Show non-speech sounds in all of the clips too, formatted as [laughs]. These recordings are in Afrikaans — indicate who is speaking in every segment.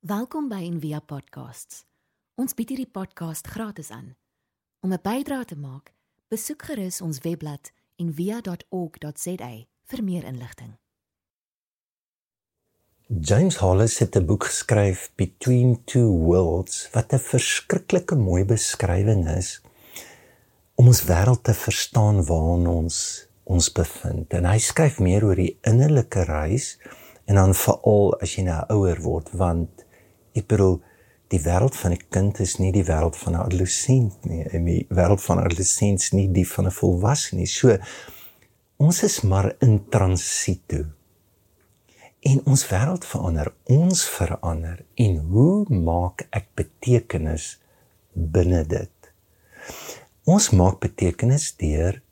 Speaker 1: Welkom by Envia Podcasts. Ons bied hierdie podcast gratis aan. Om 'n bydrae te maak, besoek gerus ons webblad en via.org.za vir meer inligting.
Speaker 2: James Hollis het 'n boek geskryf Between Two Worlds wat 'n verskriklike mooi beskrywing is om ons wêreld te verstaan waarin ons ons bevind. En hy skryf meer oor die innerlike reis en dan veral as jy nou ouer word want ek bedoel die wêreld van 'n kind is nie die wêreld van 'n adolescent nie en die wêreld van 'n adolescent is nie die van 'n volwasse nie. So ons is maar in transito. En ons wêreld verander, ons verander en hoe maak ek betekenis binne dit? Ons maak betekenis deur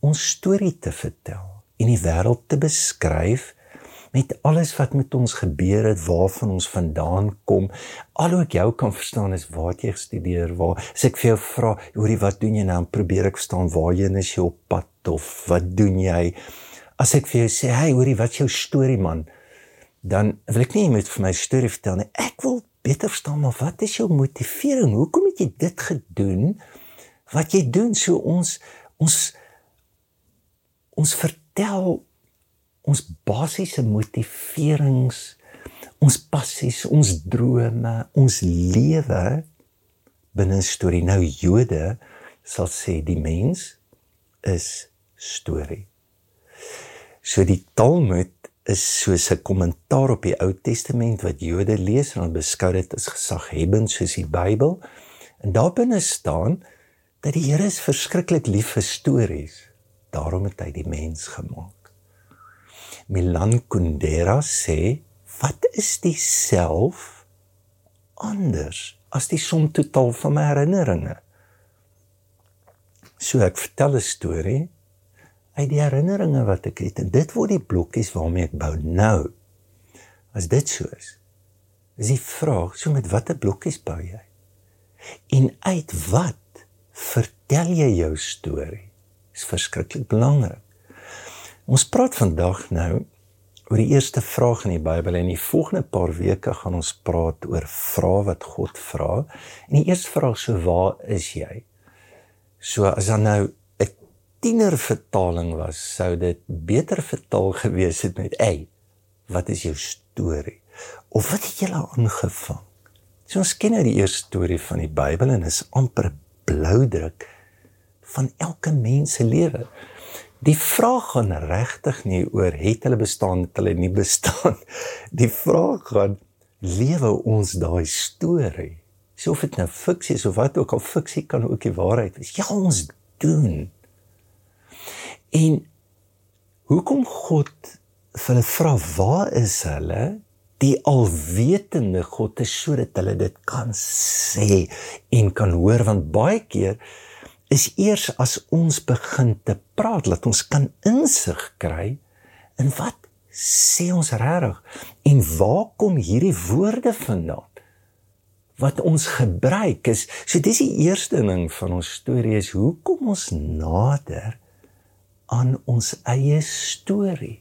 Speaker 2: ons storie te vertel en die wêreld te beskryf met alles wat met ons gebeur het, waarvan ons vandaan kom. Al hoe ek jou kan verstaan is waar jy gestudeer, waar as ek vir jou vra, hoorie, wat doen jy nou? Probeer ek verstaan waarheen is jy op pad of wat doen jy? As ek vir jou sê, "Hey, hoorie, wat is jou storie man?" Dan wil ek nie net vir my storie vertel nie. Ek wil beter verstaan maar wat is jou motivering? Hoekom het jy dit gedoen? Wat jy doen so ons ons ons vertel ons basiese motiverings, ons passies, ons drome, ons lewe binne 'n storie. Nou Jode sal sê die mens is storie. So die Talmud is soos 'n kommentaar op die Ou Testament wat Jode lees en dan beskou dit as gesaghebend soos die Bybel. En daarbinne staan dat die Here is verskriklik lief vir stories. Daarom het hy die mens gemaak. Milan Kundera sê, wat is die self anders as die som totaal van my herinneringe? So ek vertel 'n storie uit die herinneringe wat ek het en dit word die blokkies waarmee ek bou nou. As dit so is, is die vraag, so met watter blokkies bou jy? En uit wat vertel jy jou storie? Is verskriklik belangrik. Ons praat vandag nou oor die eerste vraag in die Bybel en die volgende paar weke gaan ons praat oor vrae wat God vra. En die eerste vraag so waar is jy? So as dan nou 'n tiener vertaling was, sou dit beter vertaal gewees het met: "Ey, wat is jou storie?" Of wat het julle aangevang? So ons ken nou die eerste storie van die Bybel en is amper blou druk van elke mens se lewe. Die vraag gaan regtig nie oor het hulle bestaan het hulle nie bestaan. [laughs] Die vraag gaan lewe ons daai storie. So of dit nou fiksie is of wat ook al fiksie kan ook die waarheid wees. Ja, ons doen. En hoekom God vir hulle vra waar is hulle? Die alwetende God is sodat hulle dit kan sê en kan hoor want baie keer is eers as ons begin te praat dat ons kan insig kry in wat sê ons regtig en waar kom hierdie woorde vandaan wat ons gebruik is. So dis die eerste ding van ons storie is hoe kom ons nader aan ons eie storie?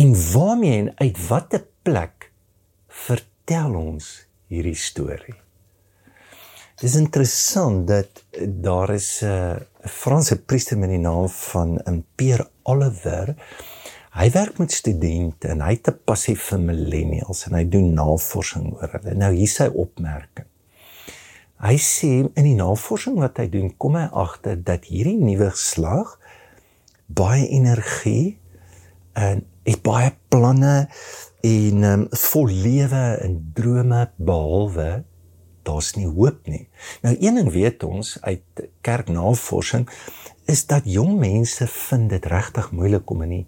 Speaker 2: En waarmee en uit watter plek vertel ons hierdie storie Dis interessant dat daar is 'n uh, Franse priester met die naam van um, Pierre Oliver. Hy werk met studente en hy het 'n passie vir millennials en hy doen navorsing oor hulle. Nou hier sy opmerking. Hy sê in die navorsing wat hy doen, kom hy agter dat hierdie nuwe geslag baie energie en het baie planne en um, vol lewe en drome behalwe daar's nie hoop nie. Nou een ding weet ons uit kerknavorsing is dat jong mense vind dit regtig moeilik om in die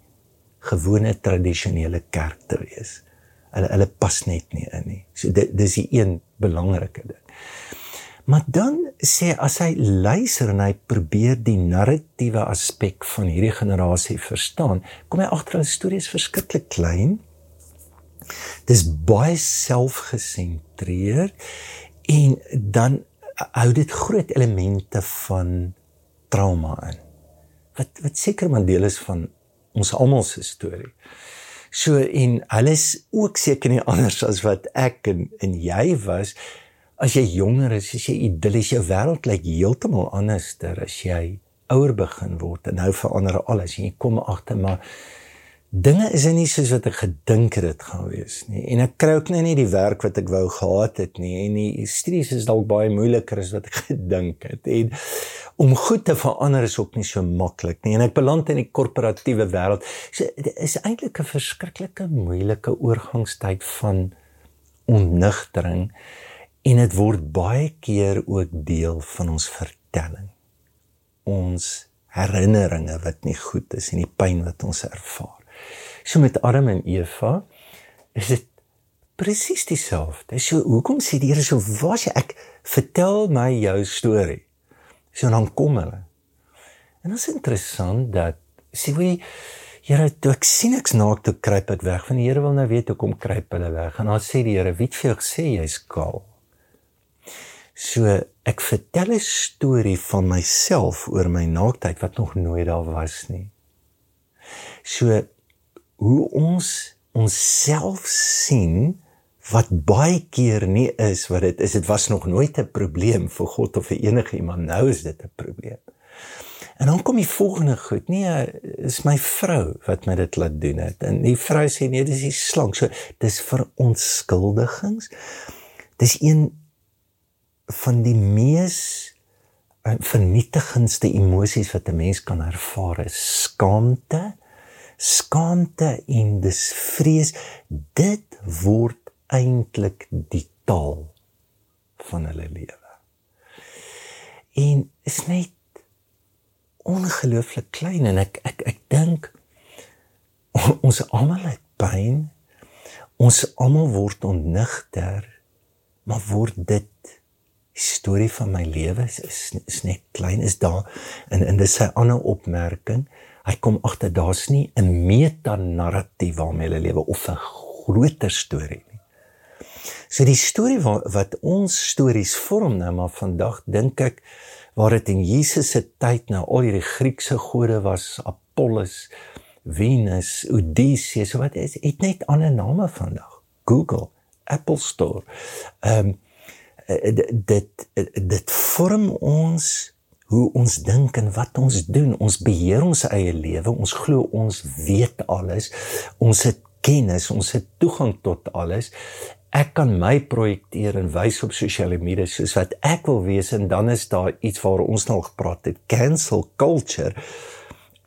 Speaker 2: gewone tradisionele kerk te wees. Hulle hulle pas net nie in nie. So dit dis die een belangrike ding. Maar dan sê as hy luister en hy probeer die narratiewe aspek van hierdie generasie verstaan, kom hy agter dat die storie is verskriklik klein. Dis baie selfgesentreerd En dan hou dit groot elemente van trauma in. Wat wat seker maar deel is van ons almal se storie. So en hulle is ook seker nie anders as wat ek en, en jy was. As jy jonger is, as jy idillies jou wêreld lyk heeltemal anderster as jy ouer begin word en nou verander alles jy kom agter maar dinge is nie soos wat ek gedink het dit gaan wees nie. En ek kry ook nou nie die werk wat ek wou gehad het nie. En die studies is dalk baie moeiliker as wat ek [laughs] gedink het. En om goed te verander is ook nie so maklik nie. En ek beland in die korporatiewe wêreld. So dit is eintlik 'n verskriklike moeilike oorgangstyd van onnigtering en dit word baie keer ook deel van ons vertelling. Ons herinneringe wat nie goed is en die pyn wat ons ervaar So met Adam en Eva is dit presies dieselfde. So hoekom sê die Here so was jy ek vertel my jou storie. So dan kom hulle. En dit is interessant dat sê wie Here toe ek sien ek's naak toe kruip ek weg. Van die Here wil nou weet hoekom kruip hulle weg. En dan sê die Here, "Wie het vir jou gesê jy's kaal?" So ek vertel 'n storie van myself oor my naaktheid wat nog nooit daar was nie. So hoe ons onsself sien wat baie keer nie is wat dit is. Dit was nog nooit 'n probleem vir God of vir enige iemand. Nou is dit 'n probleem. En dan kom die volgende goed. Nee, is my vrou wat my dit laat doen het. En die vrou sê nee, dis die slang. So dis vir onskuldigings. Dis een van die mees eh, vernietigendste emosies wat 'n mens kan ervaar, is skaamte skaamte en dis vrees. Dit word eintlik die taal van hulle lewe. En is net ongelooflik klein en ek ek ek dink [laughs] ons almal het pyn ons almal word onnigter maar word dit storie van my lewe is, is is net klein is daar en en dis 'n ander opmerking hy kom agter daar's nie 'n metanarratief waarmee hulle lewe of 'n groter storie nie. So die storie wat, wat ons stories vorm nou maar vandag dink ek waar dit in Jesus se tyd nou al hierdie Griekse gode was Apollos, Venus, Odysseus, wat is het net ander name vandag. Google, Apple Store. Ehm um, dit dit vorm ons hoe ons dink en wat ons doen. Ons beheer ons eie lewe. Ons glo ons weet alles. Ons het kennis, ons het toegang tot alles. Ek kan my projekteer en wys op sosiale media soos wat ek wil wees en dan is daar iets waar ons nou gepraat het, cancel culture.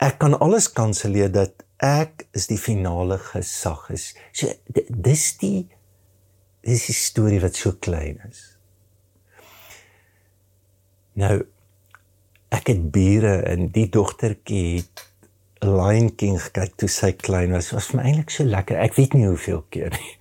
Speaker 2: Ek kan alles kanselleer dat ek is die finale gesag is. So dis die dis die storie wat so klein is. Nou ek het bure en die dogtertjie het Lion King gekyk toe sy klein was. Was vir my eintlik so lekker. Ek weet nie hoeveel keer nie. [laughs]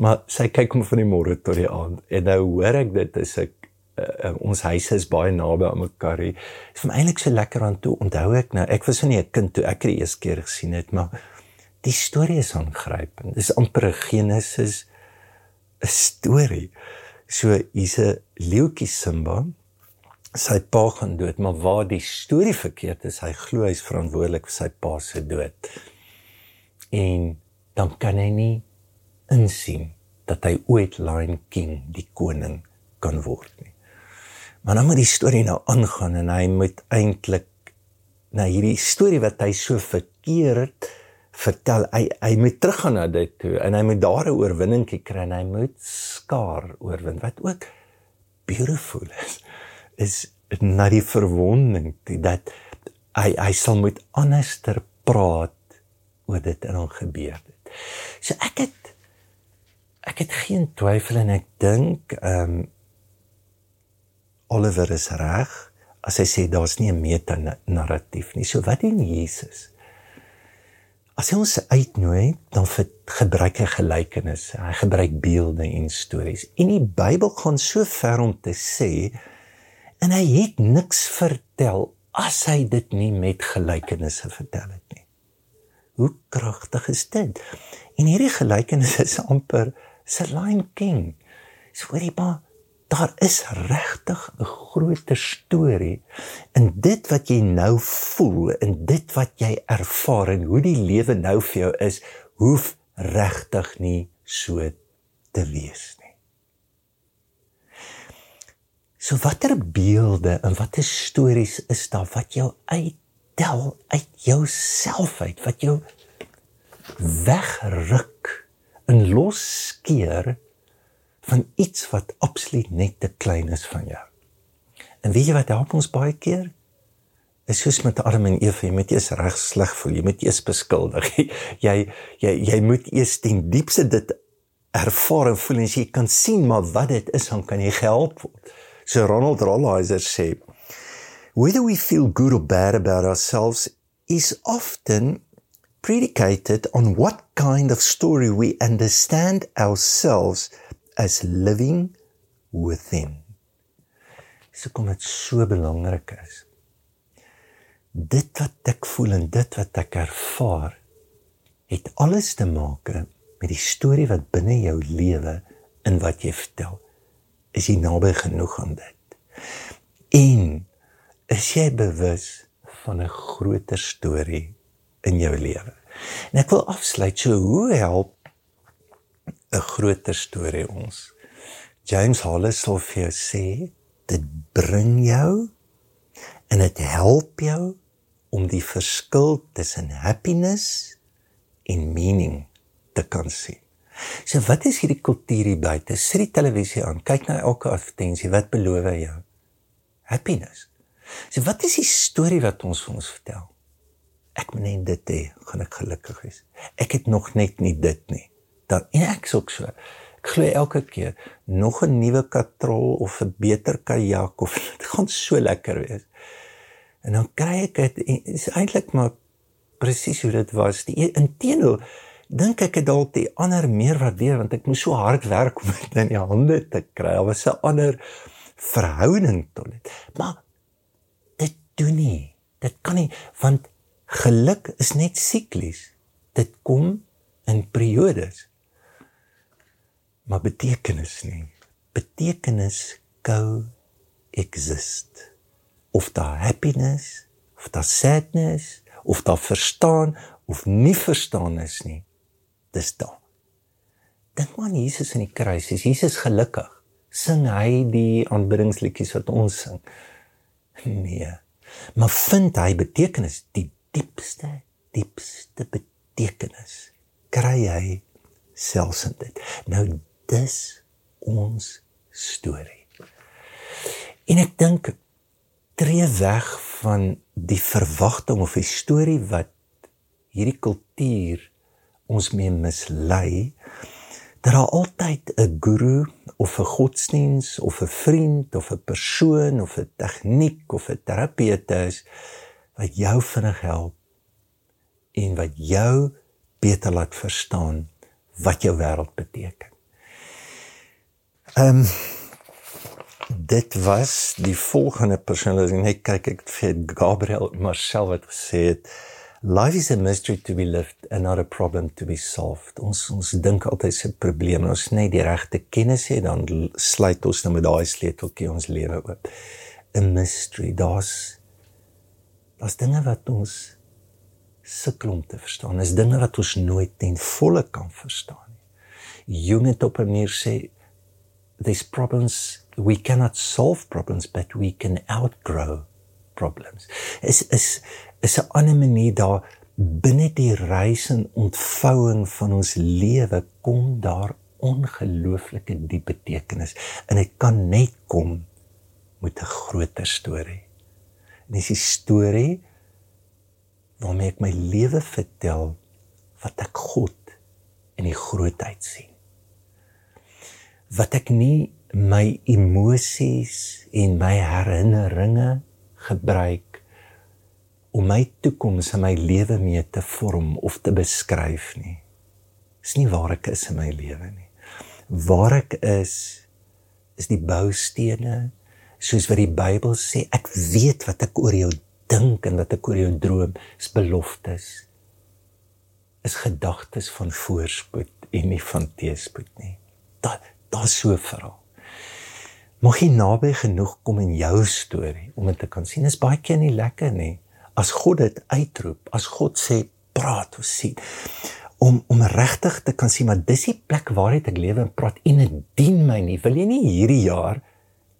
Speaker 2: Maar sy kyk hom van die môre tot die aand. En nou hoor ek dit is ek uh, ons huise is baie naby aan mekaar. Dit is vir my eintlik so lekker aan toe. Onthou ek nou, ek was nie 'n kind toe ek die eerste keer gesien het, maar die storie is aangrypend. Dis amper 'n Genesis 'n storie. So hier's 'n leeuetjie Simba sy pa gaan dood, maar waar die storie verkeerd is, hy glo hy's verantwoordelik vir sy pa se dood. En dan kan hy nie insien dat hy ooit Lion King die koning kan word nie. Maar dan moet die storie nou aangaan en hy moet eintlik na hierdie storie wat hy so verkeerd vertel, hy hy moet teruggaan na dit toe en hy moet daar 'n oorwinning kry en hy moet skaar oorwin wat ook beautiful is is na die verwonding dat hy hy sal moet anderster praat oor dit en hom gebeur het. So ek het ek het geen twyfel en ek dink ehm um, Oliver is reg as hy sê daar's nie 'n meta narratief nie. So wat doen Jesus? As hy ons uitnooi, dan gebruik hy gelykenisse. Hy gebruik beelde en stories. En die Bybel gaan so ver om te sê en hy het niks vertel as hy dit nie met gelykenisse vertel het nie. Hoe kragtig is dit? En hierdie gelykenis is amper se Lion King. So hoorie maar daar is regtig 'n groter storie in dit wat jy nou voel en dit wat jy ervaar en hoe die lewe nou vir jou is. hoef regtig nie so te wees nie. So watter beelde en watter stories is daar wat jou uittel uit jouself uit wat jou wegruk en losskeer van iets wat absoluut net te klein is van jou. En weet jy wat help ons baie keer? Is soos met Adam en Eva, jy moet eers reg sleg voel, jy moet eers beskuldig. [laughs] Jy jy jy moet eers ten diepste dit ervaar en voel en jy kan sien maar wat dit is, dan kan jy gehelp word. So Ronald Rolheiser sê, whether we feel good or bad about ourselves is often predicated on what kind of story we understand ourselves as living within. So kom dit so belangrik is. Dit wat ek voel en dit wat ek ervaar het alles te maak met die storie wat binne jou lewe in wat jy vertel. Is jy naby genoeg aan dit? En is jy bewus van 'n groter storie in jou lewe? En ek wil afsluit so hoe help 'n groter storie ons. James Hollis sal vir jou sê dit bring jou en dit help jou om die verskil tussen happiness en meaning te kan sien. So wat is hierdie kultuur hier buite? Sit die televisie aan, kyk na elke advertensie, wat beloof hy jou? Happiness. So wat is die storie wat ons vir ons vertel? Ek moet net dit hê, gaan ek gelukkig wees. Ek het nog net nie dit nie dan en ek sê ook so ek glo elke keer nog 'n nuwe katrol of 'n beter kajak of [laughs] dit gaan so lekker wees en dan kry ek dit is eintlik maar presies hoe dit was die inteno dink ek het dalk die ander meer waardeer want ek moes so hard werk om dit in die hande te kry daar was 'n ander verhouding tot dit maar dit doen nie dit kan nie want geluk is net siklies dit kom in periodes maar betekenis nie. Betekenis co-exist. Of daar happiness, of daar sadness, of daar verstaan of nie verstaan is nie. Dis daar. Dink maar Jesus in die kruis, is Jesus gelukkig? Sing hy die aanbiddingsliedjies wat ons sing? Nee. Maar vind hy betekenis, die diepste, diepste betekenis kry hy selfs in dit. Nou dis ons storie. En ek dink tree weg van die verwagting of die storie wat hierdie kultuur ons mee mislei dat daar altyd 'n guru of 'n godsdiens of 'n vriend of 'n persoon of 'n tegniek of 'n terapeut is wat jou vinnig help en wat jou beter laat verstaan wat jou wêreld beteken. Ehm um, dit was die volgende persoon as ek net kyk ek vir Gabriel Marcel wat gesê het life is a mystery to be lived and not a problem to be solved. Ons ons dink altyd se probleme ons net die regte kennis het dan sluit ons nou met daai sleuteltjie ons lewe oop. 'n Mystery. Daar's daar's dinge wat ons sukkel om te verstaan. Dis dinge wat ons nooit ten volle kan verstaan nie. Jung het op 'n manier sê these problems we cannot solve problems but we can outgrow problems. Is is is 'n ander manier daar binne die reis en ontvouing van ons lewe kom daar ongelooflike diep betekenis. En dit kan net kom met 'n groter storie en dis die storie waarmee ek my lewe vertel wat ek God in die grootheid sien. Wat ek nie my emosies en my herinneringe gebruik om my toekoms en my lewe mee te vorm of te beskryf nie. Dis nie waar ek is in my lewe nie. Waar ek is is die boustene soos wat die Bybel sê, ek weet wat ek oor jou dink en wat ek oor jou droom, is beloftes. Is gedagtes van voorspoed en nie van teëspoed nie. Dat daar's so 'n verhaal. Mag jy naby genoeg kom in jou storie om dit te kan sien. Dit is baie keer nie lekker nie. As God dit uitroep, as God sê praat of sien. om om regtig te kan sien maar dis die plek waar ek lewe en praat en dit dien my nie. Wil jy nie hierdie jaar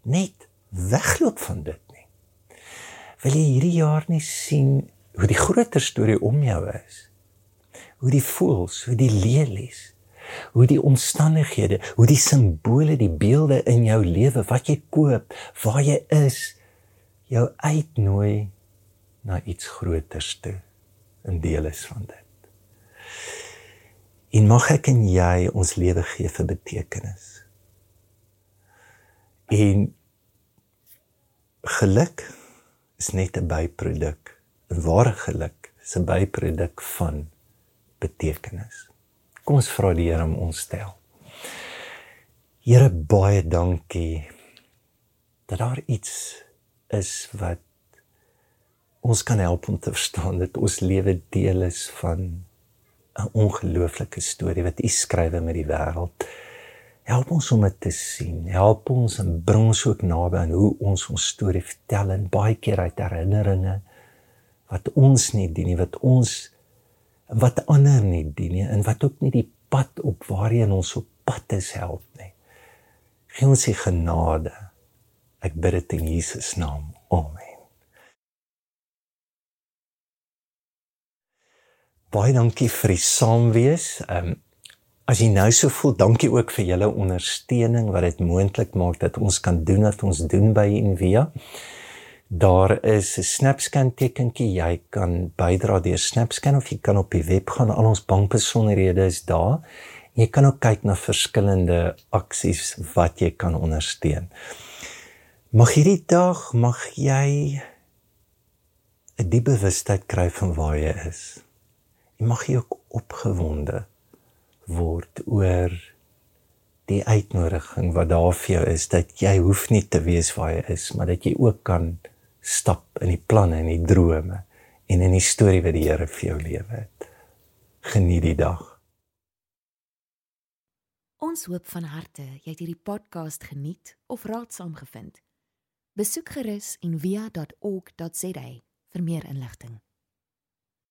Speaker 2: net wegloop van dit nie? Wil jy hierdie jaar nie sien hoe die groter storie om jou is? Hoe die voels, hoe die lelies, hoe die omstandighede, hoe die simbole, die beelde in jou lewe wat jy koop, waar jy is, jou uitnooi na iets groters toe in deel is van dit. En mag ek en jy ons lewe gee vir betekenis. En geluk is net 'n byproduk. 'n Ware geluk is 'n byproduk van betekenis. Kom ons vra die Here om ons te help. Here baie dankie dat daar iets is wat ons kan help om te verstaan dat ons lewe deel is van 'n ongelooflike storie wat U skrywe met die wêreld. Help ons om dit te sien. Help ons en bring ons ook naby aan hoe ons ons storie vertel en baie keer uit herinneringe wat ons nie dien nie, wat ons wat ander nie dien nie en wat ook nie die pad op waarheen ons op pad is help nie. Gee ons die genade. Ek bid dit in Jesus naam. Amen. Baie dankie vir die saamwees. Ehm um, as jy nou so voel, dankie ook vir julle ondersteuning wat dit moontlik maak dat ons kan doen wat ons doen by Envia. Daar is 'n SnapScan tekentjie. Jy kan bydra deur SnapScan of jy kan op die web gaan. Al ons bankbesonderhede is daar. Jy kan ook kyk na verskillende aksies wat jy kan ondersteun. Mag hierdie dag mag jy 'n diep bewustheid kry van waar jy is jy mag jy ook opgewonde word oor die uitnodiging wat daar vir jou is dat jy hoef nie te wees waar jy is maar dat jy ook kan stap in die planne en die drome en in die storie wat die Here vir jou lewe het geniet die dag
Speaker 1: Ons hoop van harte jy het hierdie podcast geniet of raadsaam gevind. Besoek gerus en via.ok.za vir meer inligting.